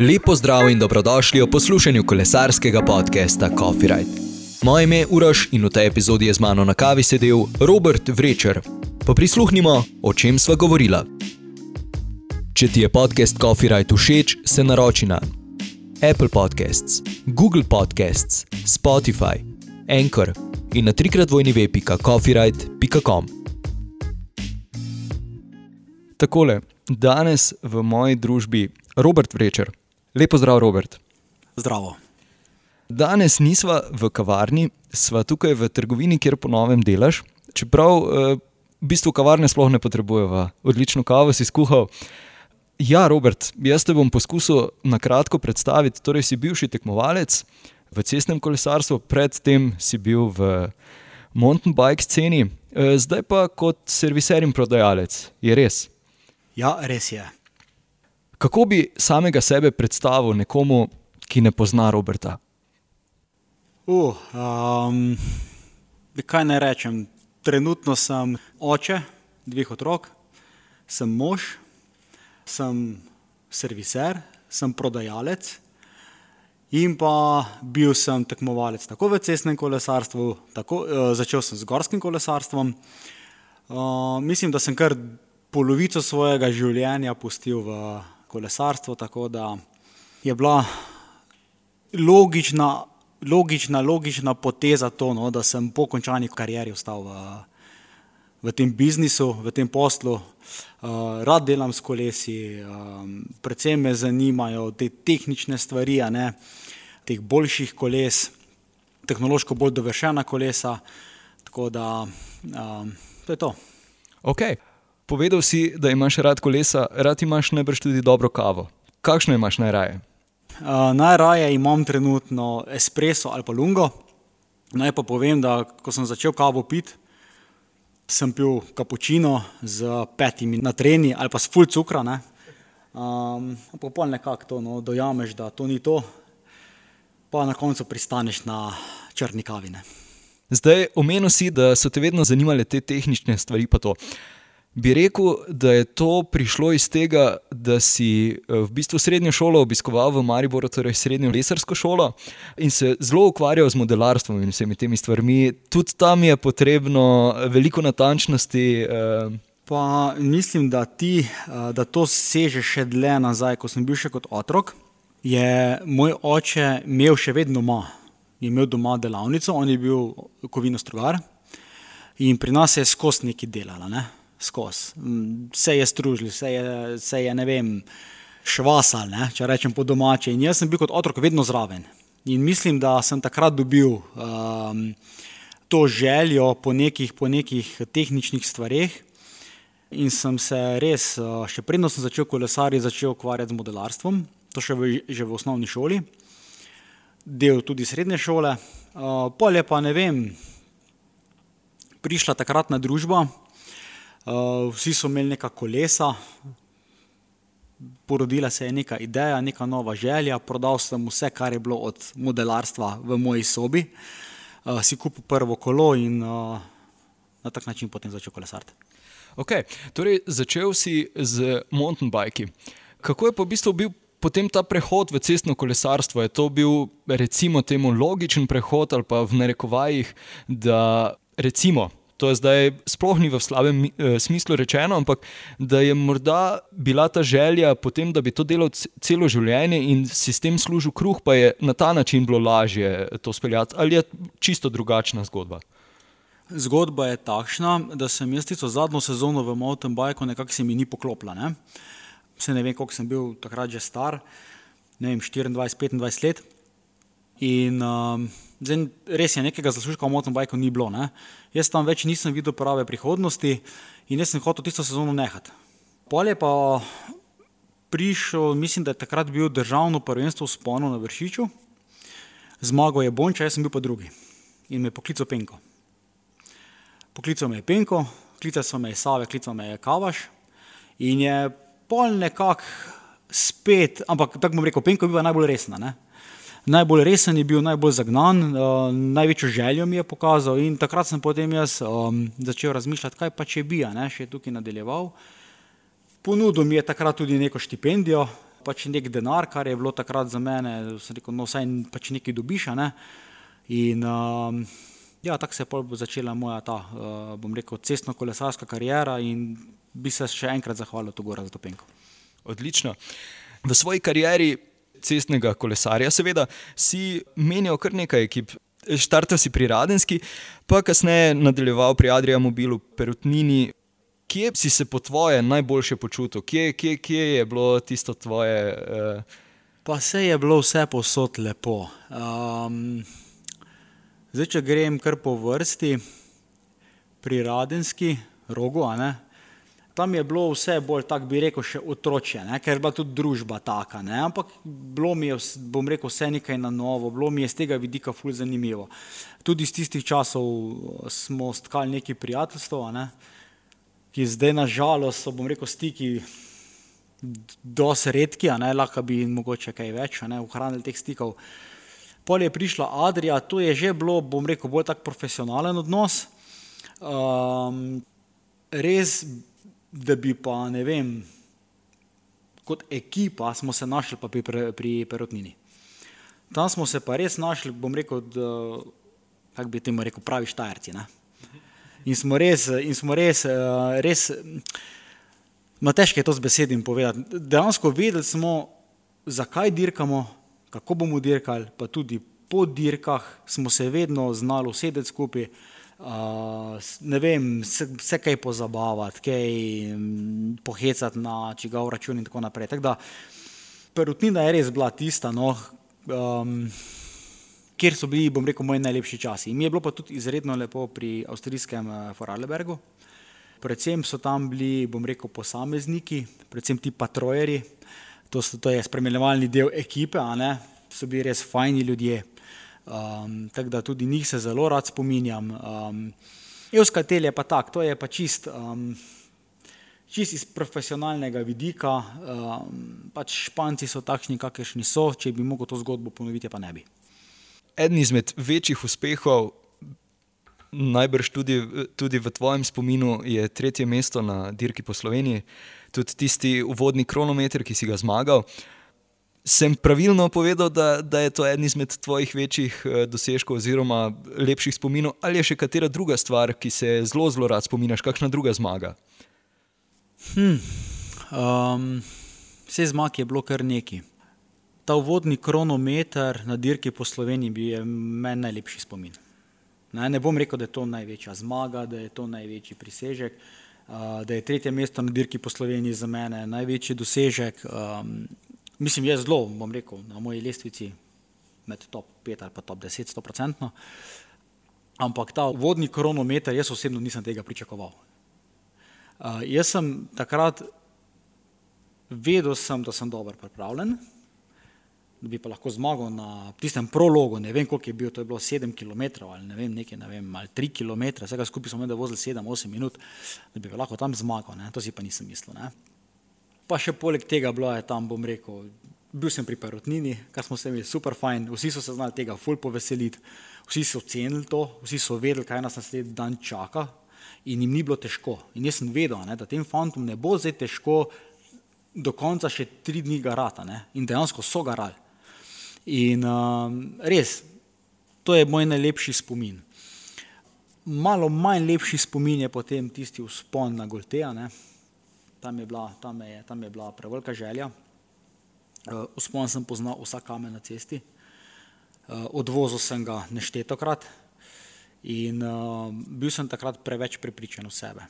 Lepo zdrav in dobrodošli v poslušanju kolesarskega podcasta Coffee Ride. Moje ime je Uroš in v tej epizodi je z mano na kavi sedel Robert Vrečer. Pa prisluhnimo, o čem sva govorila. Če ti je podcast Coffee Ride všeč, se naroči na Apple Podcasts, Google Podcasts, Spotify, Anchor in na trikrat vojni web.coffeeride.com. Takole, danes v moji družbi Robert Vrečer. Lepo zdrav, Robert. Zdravo. Danes nisva v kavarni, sva tukaj v trgovini, kjer ponovem delaš. Čeprav eh, v bistvu kavarne sploh ne potrebujeva, odlično kavo si skuhal. Ja, Robert, jaz te bom poskusil na kratko predstaviti. Torej, si bivši tekmovalec v cestnem kolesarstvu, predtem si bil v mountain bike sceni, eh, zdaj pa kot serviser in prodajalec. Je res? Ja, res je. Kako bi samega sebe predstavil nekomu, ki ne pozna Roberta? Uh, um, kaj naj rečem? Trenutno sem oče dveh otrok, sem mož, sem serviser, sem prodajalec in pa bil sem tekmovalec tako v cestnem kolesarstvu, tako, uh, začel sem z gorskim kolesarstvom. Uh, mislim, da sem kar polovico svojega življenja pustil v kolesarstvu, tako da je bila logična, logična, logična poteza to, no, da sem po končani karieri ostal v, v tem biznisu, v tem poslu. Uh, rad delam s kolesi, um, predvsem me zanimajo te tehnične stvari, ne, teh boljših koles, tehnološko bolj dovršena kolesa. Tako da um, to je to. Okay. Povedal si, da imaš rad kolesa, rad imaš najbrž tudi dobro kavo. Kakšno imaš najraje? Uh, najraje imam trenutno espresso ali pa lungo. Naj pa povem, da ko sem začel kavo piti, sem pil kapučino z petimi na treni ali pa s full cukra. Um, pa pol nekako to no, dojameš, da to ni to, pa na koncu pristaneš na črni kavine. Zdaj, omenil si, da so te vedno zanimale te tehnične stvari. Bi rekel, da je to prišlo iz tega, da si v bistvu srednjo šolo obiskoval v Mariboru, torej srednjo lesarsko šolo, in se zelo ukvarjal z modelarstvom in vsemi temi stvarmi. Tudi tam je potrebno veliko natančnosti. Pa mislim, da, ti, da to seže še dlje nazaj. Ko sem bil še kot otrok, je moj oče imel še vedno doma. Je imel doma delavnico, on je bil kovinostrogar in pri nas je skozi neki delala. Ne? Skozi. Vse je stružil, vse je, vse je ne vem, švasal, ne, če rečem po domače. In jaz sem bil kot otrok vedno zraven. In mislim, da sem takrat dobil um, to željo po nekih, po nekih tehničnih stvareh. In sem se res, uh, še predno sem začel kolesariti, začel ukvarjati z modelarstvom, to še v, že v osnovni šoli, del tudi srednje šole. Uh, pol je pa ne vem, prišla takratna družba, vsi so imeli neka kolesa, porodila se je neka ideja, neka nova želja. Prodal sem vse, kar je bilo od modelarstva v moji sobi, uh, si kupil prvo kolo in uh, na tak način potem začel kolesariti. Okay. Torej, začel si z mountain biki. Kako je pa v bistvu bil potem ta prehod v cestno kolesarstvo? Je to bil, recimo, temu logičen prehod ali pa v narekovajih, da recimo to je zdaj sploh ni v slabem uh, smislu rečeno, ampak da je morda bila ta želja potem, da bi to delal celo življenje in si s tem služil kruh, pa je na ta način bilo lažje to speljati. Ali je čisto drugačna zgodba? Zgodba je takšna, da sem jaz tisto zadnjo sezono v mountain bikeu nekako se mi ni poklopila. Ne? Se ne vem, koliko sem bil takrat že star, ne vem, 24-25 let. In um, zdaj, res je, nekega zaslužka v mountain bikeu ni bilo. Ne? Jaz tam več nisem videl prave prihodnosti in jaz sem hotel tisto sezono nehati. Pol je pa prišel, mislim, da je takrat bil državno prvenstvo v sponu na Vršiču, zmagal je Bonča, jaz sem bil pa drugi in me je poklical Penko. Poklical me je Penko, klical so me Save, klical me je Kavaš in je pol nekako spet, ampak tako bom rekel, Penko je bil najbolj resna. Ne? Najbolj resen je bil, najbolj zagnan, uh, največjo željo mi je pokazal. In takrat sem potem jaz um, začel razmišljati, kaj pa če bi, ne, še tukaj nadaljeval. Ponudil mi je takrat tudi neko štipendijo, pač nek denar, kar je bilo takrat za mene, sem rekel, no vsaj pač nekaj dobiš. Ne? In um, ja, tako se je začela moja ta, uh, bom rekel, cestno-kolesarska karijera in bi se še enkrat zahvalil Togora za to penko. Odlično. V svoji karieri cestnega kolesarja, seveda, si menjal kar nekaj ekip. Štartal si pri Radenski, pa kasneje nadaljeval pri Adriju Mobilu, Perutnini. Kje si se po tvoje najboljše počutil, kje, kje, kje je bilo tisto tvoje? Uh... Pa se je bilo vse posod lepo. Um, zdaj, če grem kar po vrsti, pri Radenski, rogu, tam je bilo vse bolj, tako bi rekel, še otroče, ne? ker je bila tudi družba taka. Ne? Ampak bilo mi je, bom rekel, vse nekaj na novo, bilo mi je z tega vidika ful zanimivo. Tudi iz tistih časov smo stkali neki prijateljstvo, ne? ki zdaj na žalost so, bom rekel, stiki dosti redki, a ne lahko bi mogoče kaj več, ne ohranili teh stikov. Pol je prišla Adrija, to je že bilo, bom rekel, bolj tak profesionalen odnos. Um, res da bi pa, ne vem, kot ekipa smo se našli pa pri, pri Perotnini. Tam smo se pa res našli, bom rekel, kako bi temu rekel, pravi štajerci. Ne? In smo res, in smo res, res no težko je to z besedami povedati. Dejansko vedeli smo, zakaj dirkamo, kako bomo dirkali, pa tudi po dirkah smo se vedno znali usedeti skupaj ne vem, vse kaj pozabavati, kaj pohecati na čigav račun in tako naprej. Tak da, Perutnina je res bila tista, no, um, kjer so bili, bom rekel, moji najlepši časi. In mi je bilo pa tudi izredno lepo pri avstrijskem uh, Forarlbergu. Predvsem so tam bili, bom rekel, posamezniki, predvsem ti patrojeri, to, so, to je spremljevalni del ekipe, so bili res fajni ljudje. Um, tako da tudi njih se zelo rad spominjam. Um, Evskatel je pa tak, to je pa čist, um, čist iz profesionalnega vidika. Um, pač španci so takšni, kakršni so, če bi mogel to zgodbo ponoviti, pa ne bi. Eden izmed večjih uspehov, najbrž tudi, tudi v tvojem spominu, je tretje mesto na dirki po Sloveniji, tudi tisti uvodni kronometer, ki si ga zmagal. Uh, sem pravilno povedal, da, da je to eden izmed tvojih večjih uh, dosežkov oziroma lepših spominov, ali je še katera druga stvar, ki se zelo, zelo rad spominaš, kakšna druga zmaga? Hmm. Um, vse zmag je bilo kar neki. Ta uvodni kronometer na dirki po Sloveniji je meni najlepši spomin. Ne, ne bom rekel, da je to največja zmaga, da je to največji prisežek, uh, da je tretje mesto na dirki po Sloveniji za mene največji dosežek. Um, Mislim, je zelo, bom rekel, na moji lestvici med top 5 ali pa top 10, 100%. Ampak ta vodni kronometer, jaz osebno nisem tega pričakoval. Uh, jaz sem takrat vedel, sem, da sem dobro pripravljen, da bi pa lahko zmagal na tistem prologu. Ne vem, koliko je bil, to je bilo 7 km ali ne vem, nekaj, ne vem, ali 3 km, vsega skupaj smo imeli vozili 7-8 minut, da bi lahko tam zmagal. Ne? To si pa nisem mislil. Ne? Pa še poleg tega bilo je tam, bom rekel, bil sem pri Perotnini, kar smo se imeli super fajn, vsi so se znali tega ful poveseliti, vsi so ocenili to, vsi so vedeli, kaj nas naslednji dan čaka in jim ni bilo težko. In jaz sem vedel, ne, da tem fantom ne bo zdaj težko do konca še tri dni garata ne, in dejansko so garali. In um, res, to je moj najlepši spomin. Malo manj lepši spomin je potem tisti vzpon na Golteja, ne, tam je bila, tam je, tam je bila prevelika želja. Uspon eh, sem poznal vsak kamen na cesti, eh, odvozil sem ga neštetokrat in eh, bil sem takrat preveč prepričan v sebe.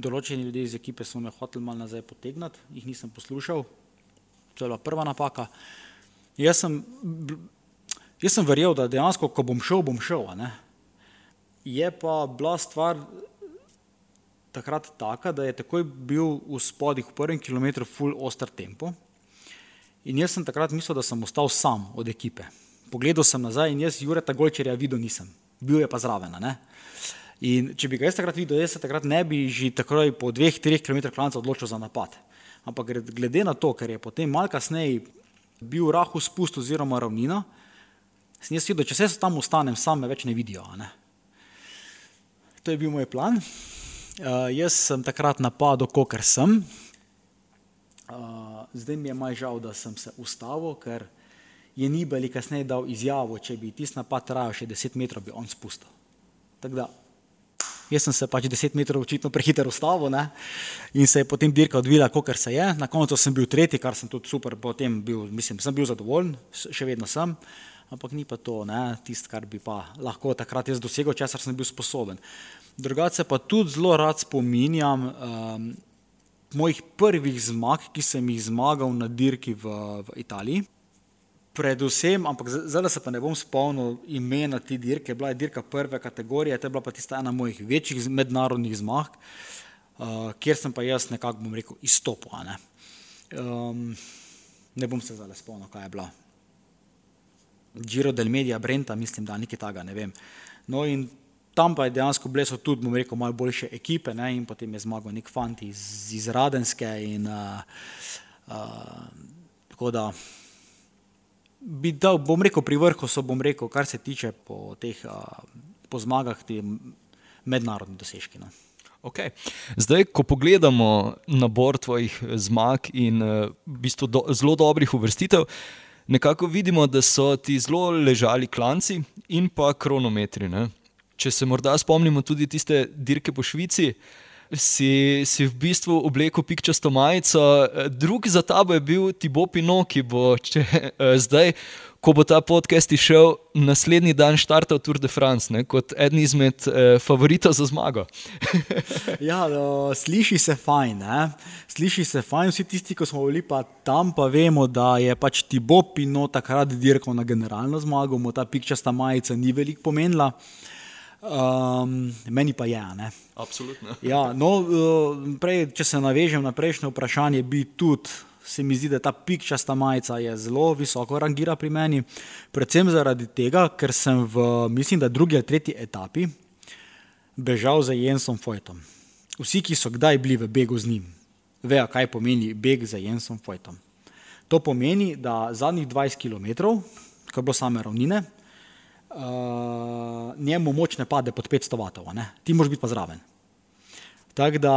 Določeni ljudje iz ekipe so me hoteli malo nazaj potegnati, jih nisem poslušal, to je bila prva napaka. Jaz sem, jaz sem verjel, da dejansko, ko bom šel, bom šel. Je pa bila stvar takrat taka, da je takoj bil v spodih v prvem kilometru full oster tempo. In jaz sem takrat mislil, da sem ostal sam od ekipe. Pogledal sem nazaj in jaz Jureta Golčerja videl nisem, bil je pa zraven. Ne? In če bi ga jaz takrat videl, jaz se takrat ne bi že takoj po dveh, treh kilometrih klanca odločil za napad. Ampak glede na to, ker je potem mal kasneje bil rahu spust oziroma ravnina, sem jaz videl, če se tam ostanem, sam me več ne vidijo. Ne? To je bil moj plan. Uh, jaz sem takrat napadel, kot sem. Uh, zdaj mi je maj žal, da sem se ustavil, ker je Nibeli kasneje dal izjavo, če bi tisti napad trajal še 10 metrov, bi on spustil. Tako da, jaz sem se pač 10 metrov očitno prehiter ustavil ne? in se je potem dirka odvila, kot se je. Na koncu sem bil tretji, kar sem tudi super, potem bil, mislim, sem bil zadovoljen, še vedno sem, ampak ni pa to tisto, kar bi pa lahko takrat jaz dosegel, česar sem bil sposoben. Drugače pa tudi zelo rad spominjam um, mojih prvih zmag, ki sem jih zmagal na dirki v, v Italiji. Predvsem, ampak zdaj se pa ne bom spomnil imena te dirke, bila je dirka prve kategorije, to je bila pa tista ena mojih večjih mednarodnih zmag, uh, kjer sem pa jaz nekako, bom rekel, izstopil. Ne? Um, ne bom se zdaj spomnil, kaj je bila. Giro del Media, Brenta, mislim, da nekaj takega, ne vem. No in tam pa je dejansko bleso tudi, bom rekel, malo boljše ekipe ne? in potem je zmagal nek fant iz, iz Radenske in uh, uh, tako da bi dal, bom rekel, pri vrhu so, bom rekel, kar se tiče po teh uh, po zmagah, ti mednarodni dosežki. No. Okay. Zdaj, ko pogledamo nabor tvojih zmag in v bistvu do, zelo dobrih uvrstitev, nekako vidimo, da so ti zelo ležali klanci in pa kronometri. Ne? Če se morda spomnimo tudi tiste dirke po Švici, si, si v bistvu oblekel pikčasto majico. Drugi za tabo je bil Tibo Pino, ki bo če, zdaj, ko bo ta podcast išel, naslednji dan štartal Tour de France ne, kot eden izmed eh, favoritov za zmago. ja, no, sliši se fajn. Ne? Sliši se fajn, vsi tisti, ki smo bili pa tam, pa vemo, da je pač Tibo Pino takrat dirkal na generalno zmago, mu ta pikčasta majica ni veliko pomenila. Um, meni pa je. Ne? Absolutno. Ja, no, uh, prej, če se navežem na prejšnje vprašanje, bi tudi se mi zdi, da ta pikčasta majica je zelo visoko rangira pri meni. Predvsem zaradi tega, ker sem v, mislim, da drugi ali tretji etapi bežal za Jensom Fojtom. Vsi, ki so kdaj bili v begu z njim, vejo, kaj pomeni beg za Jensom Fojtom. To pomeni, da zadnjih 20 km, ko je bilo same ravnine, uh, njemu moč ne pade pod 500 vatov, ti moraš biti pa zraven. Tako da,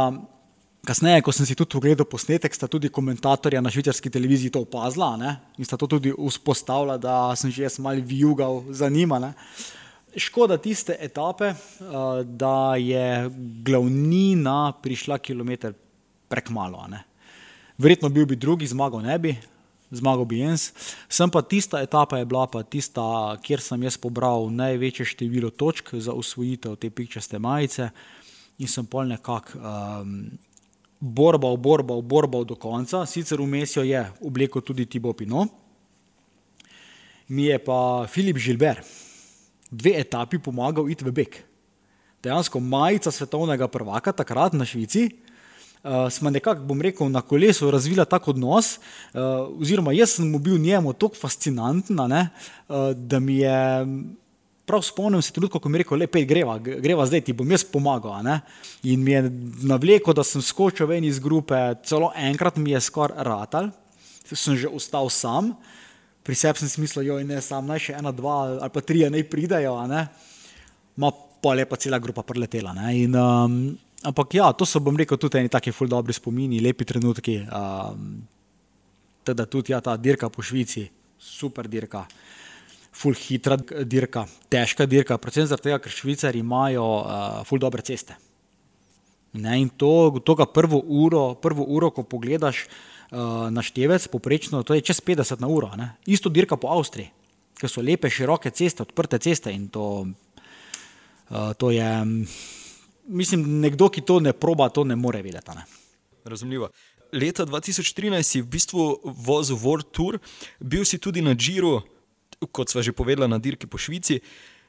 kasneje, ko sem si tudi ogledal posnetek, sta tudi komentatorja na švicarski televiziji to opazila ne? in sta to tudi vzpostavila, da sem že jaz malo vijugal za njima. Ne? Škoda tiste etape, uh, da je glavnina prišla kilometr prek malo. Verjetno bil bi drugi, zmagal ne bi, zmagal bi jaz. Sem pa tista etapa je bila pa tista, kjer sem jaz pobral največje število točk za usvojitev te pikčaste majice in sem pol nekako um, borbal, borbal, borbal do konca. Sicer vmes jo je oblekel tudi Tibo Pino. Mi je pa Filip Žilber dve etapi pomagal iti v beg. Dejansko majica svetovnega prvaka takrat na Švici, uh, smo nekako, bom rekel, na kolesu razvila tak odnos, uh, oziroma jaz sem bil njemu tako fascinanten, uh, da mi je. Prav spomnim se trenutka, ko mi je rekel, le pet greva, greva zdaj ti bom jaz pomagal. In mi je navleko, da sem skočil ven iz grupe, celo enkrat mi je skoraj ratal, sem že ostal sam, pri sebi sem si mislil, joj ne, sam naj še ena, dva ali pa tri, naj pridajo, ma pa lepa cela grupa preletela. In, um, Ampak ja, to so, bom rekel, tudi neki taki ful dobri spomini, lepi trenutki. Um, teda tudi ja, ta dirka po Švici, super dirka, ful hitra dirka, težka dirka, predvsem zato, ker Švicari imajo uh, ful dobre ceste. Ne, in to, to ga prvo uro, prvo uro, ko pogledaš uh, na števec, poprečno, to je čez 50 na uro. Ne. Isto dirka po Avstriji, ker so lepe, široke ceste, odprte ceste in to, uh, to je. Um, mislim, nekdo, ki to ne proba, to ne more videti. Ne? Razumljivo. Leta 2013 si v bistvu vozil World Tour, bil si tudi na Džiru, kot sva že povedala, na dirki po Švici,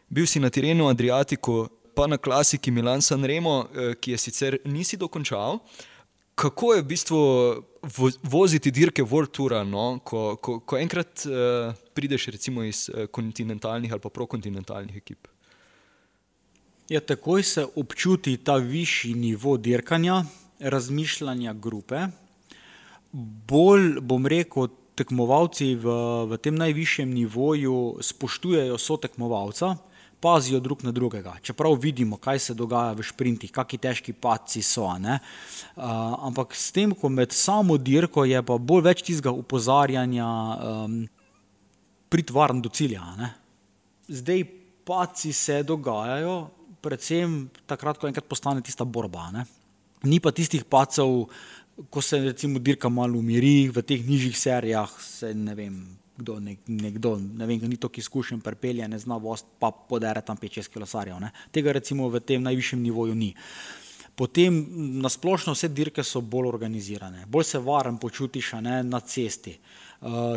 bil si na terenu Adriatiku, pa na klasiki Milan San Remo, eh, ki je sicer nisi dokončal. Kako je v bistvu voziti dirke World Toura, no? ko, ko, ko enkrat uh, prideš recimo iz uh, kontinentalnih ali pa prokontinentalnih ekip? Ja, takoj se občuti ta višji nivo dirkanja, razmišljanja grupe. Bolj, bom rekel, tekmovalci v, v tem najvišjem nivoju spoštujejo so tekmovalca, pazijo drug na drugega. Čeprav vidimo, kaj se dogaja v sprintih, kakšni težki padci so. Uh, ampak s tem, ko med samo dirko je pa bolj več tistega upozarjanja, um, pritvarn do cilja. Ne? Zdaj padci se dogajajo, predvsem takrat, ko enkrat postane tista borba. Ne? Ni pa tistih pacev, ko se recimo dirka malo umiri, v teh nižjih serijah se ne vem. Kdo, nek, nekdo, ne vem, ni to, ki izkušen, prepelje, ne zna vost, pa podere tam 5-6 kilosarjev. Tega recimo v tem najvišjem nivoju ni. Potem nasplošno vse dirke so bolj organizirane, bolj se varen počutiš ne, na cesti.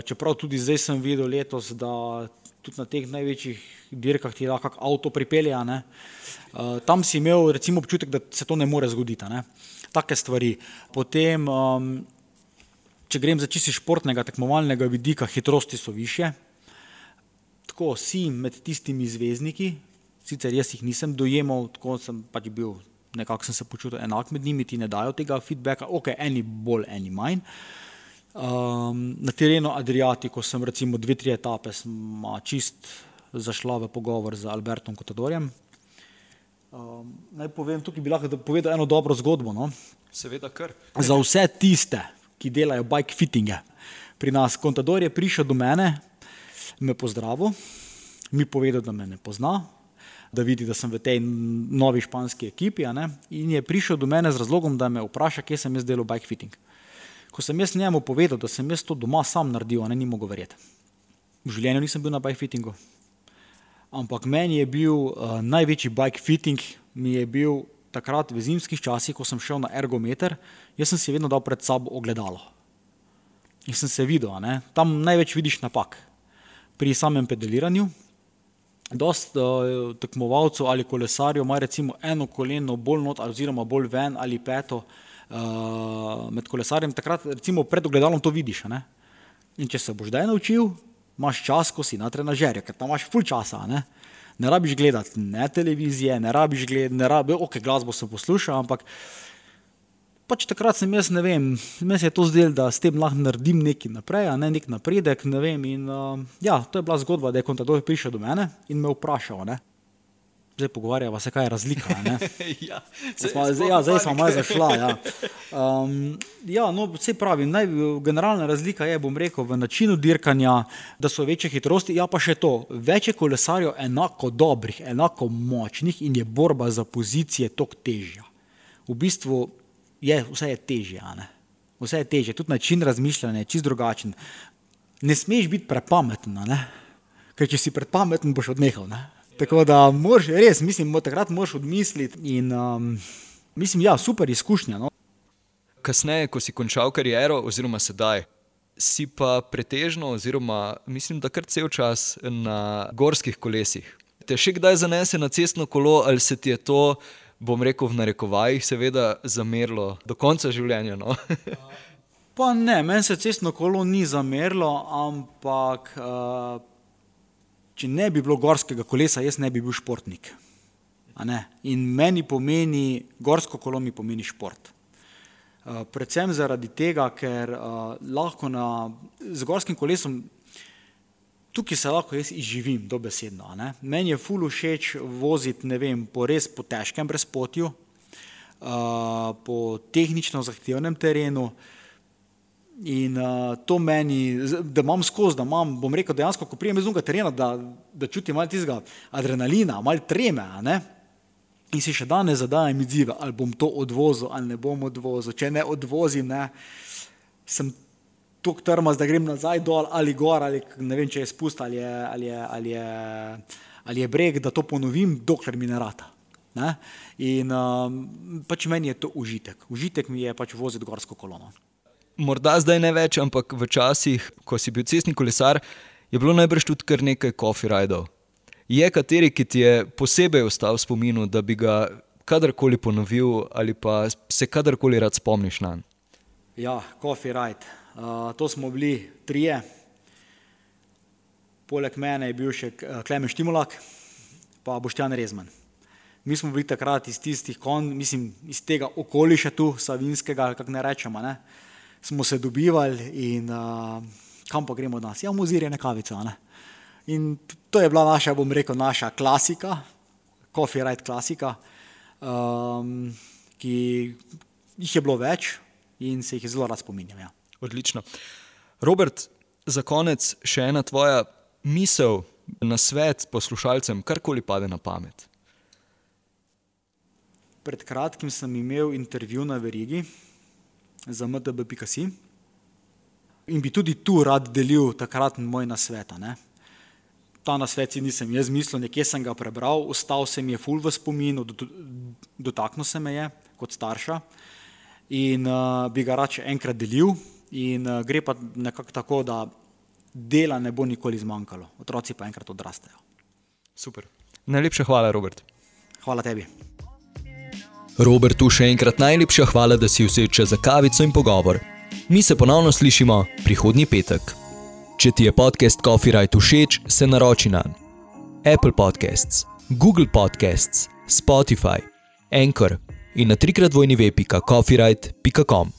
Čeprav tudi zdaj sem videl letos, da tudi na teh največjih dirkah ti lahko avto pripelje. Uh, tam si imel recimo, občutek, da se to ne more zgoditi. Ne? Take stvari. Potem, um, če grem za čisti športnega, tekmovalnega vidika, hitrosti so više. Tako si med tistimi zvezdniki, sicer jaz jih nisem dojemal, tako sem pač bil, nekako sem se počutil enak med njimi, ti ne dajo tega feedbacka, ok, eni bolj, eni manj. Uh, Um, na terenu Adriatiku sem recimo dve, tri etape čist zašla v pogovor z Albertom Kotadorjem. Um, naj povem, tukaj bi lahko povedal eno dobro zgodbo. No? Seveda, kar. Za vse tiste, ki delajo bike fittinge. Pri nas Kontador je prišel do mene, me pozdravil, mi povedal, da me ne pozna, da vidi, da sem v tej novi španski ekipi. In je prišel do mene z razlogom, da me vpraša, kje sem jaz delal bike fitting. Ko sem jaz njemu povedal, da sem jaz to doma sam naredil, ne, ni mogel verjeti. V življenju nisem bil na bike fittingu. Ampak meni je bil uh, največji bike fitting, mi je bil takrat v zimskih časih, ko sem šel na ergometer, jaz sem si vedno dal pred sabo ogledalo. In sem se videl, ne, tam največ vidiš napak. Pri samem pedaliranju, dost uh, tekmovalcev ali kolesarjev ima recimo eno koleno bolj not, oziroma bolj ven ali peto, uh, med kolesarjem, takrat recimo pred ogledalom to vidiš. Ne? In če se boš zdaj naučil, imaš čas, ko si na trenažerju, ker tam imaš full časa. Ne? ne rabiš gledati ne televizije, ne rabiš gledati, ne rabiš, ok, glasbo sem poslušal, ampak pač takrat sem jaz, ne vem, meni se je to zdelo, da s tem lahko naredim nekaj naprej, ne nek napredek, ne vem. In uh, ja, to je bila zgodba, da je kontador prišel do mene in me vprašal. Ne? Zdaj pogovarjava se, kaj je razlika. ja, smo, zdaj, ja, zdaj smo malo zašla. Ja. Um, ja, no, vse pravi, naj, generalna razlika je, bom rekel, v načinu dirkanja, da so večje hitrosti, ja pa še to, več je kolesarjev enako dobrih, enako močnih in je borba za pozicije tok težja. V bistvu je vse je težje, vse je težje, tudi način razmišljanja je čist drugačen. Ne smeš biti prepameten, ker če si prepameten, boš odnehal. Ne? Tako da moraš res, mislim, takrat moraš odmisliti. In, um, mislim, ja, super izkušnja. No. Kasneje, ko si končal kariero, oziroma sedaj, si pa pretežno, oziroma mislim, da kar cel čas na gorskih kolesih. Te še kdaj zanese na cestno kolo, ali se ti je to, bom rekel, v narekovajih, seveda, zamerilo do konca življenja? No? pa ne, meni se cestno kolo ni zamerilo, ampak. Uh, če ne bi bilo gorskega kolesa, jaz ne bi bil športnik. In meni pomeni, gorsko kolo mi pomeni šport. Uh, predvsem zaradi tega, ker uh, lahko na, z gorskim kolesom tukaj se lahko jaz izživim, dobesedno. Meni je fulu všeč voziti vem, po res po težkem brezpotju, uh, po tehnično zahtevnem terenu. Uh, In uh, to meni, da imam skozi, da imam, bom rekel, dejansko, ko prijem iz unega terena, da, da čutim malo tistega adrenalina, malo treme. In si še danes zadajam izzive, ali bom to odvozil ali ne bom odvozil. Če ne odvozim, ne, sem tako trmaz, da grem nazaj dol ali gor, ali ne vem, če je spust ali je, ali je, ali je, ali je breg, da to ponovim, dokler mi ne rata. Ne? In um, pač meni je to užitek. Užitek mi je pač voziti gorsko kolono morda zdaj ne več, ampak včasih, ko si bil cestni kolesar, je bilo najbrž tudi kar nekaj coffee rajdov. Je kateri, ki ti je posebej ostal v spominu, da bi ga kadarkoli ponovil ali pa se kadarkoli rad spomniš na? Ja, coffee ride. Uh, to smo bili trije. Poleg mene je bil še Klemen Štimulak, pa Boštjan Rezman. Mi smo bili takrat iz tistih kon, mislim, iz tega okoliša tu, savinskega, kako ne rečemo. Ne? Uh, smo se dobivali in uh, kam pa gremo danes, ja, v muzirje, ne kavico. Ne? In to je bila naša, bom rekel, naša klasika, copyright klasika, um, ki jih je bilo več in se jih zelo rad spominjam. Ja. Odlično. Robert, za konec še ena tvoja misel na svet poslušalcem, karkoli pade na pamet. Pred kratkim sem imel intervju na verigi za MDB.si in bi tudi tu rad delil takrat moj nasvet. Ta nasvet si nisem jaz mislil, nekje sem ga prebral, ostal se mi je ful v spominu, dotaknil se me je kot starša in uh, bi ga rad še enkrat delil. In uh, gre pa nekako tako, da dela ne bo nikoli zmanjkalo, otroci pa enkrat odrastejo. Super. Najlepša hvala, Robert. Hvala tebi. Robertu še enkrat najlepša hvala, da si vse čas za kavico in pogovor. Mi se ponovno slišimo prihodnji petek. Če ti je podcast Copyright všeč, se naroči na Apple Podcasts, Google Podcasts, Spotify, Anchor in na trikrat vojni web.copyright.com.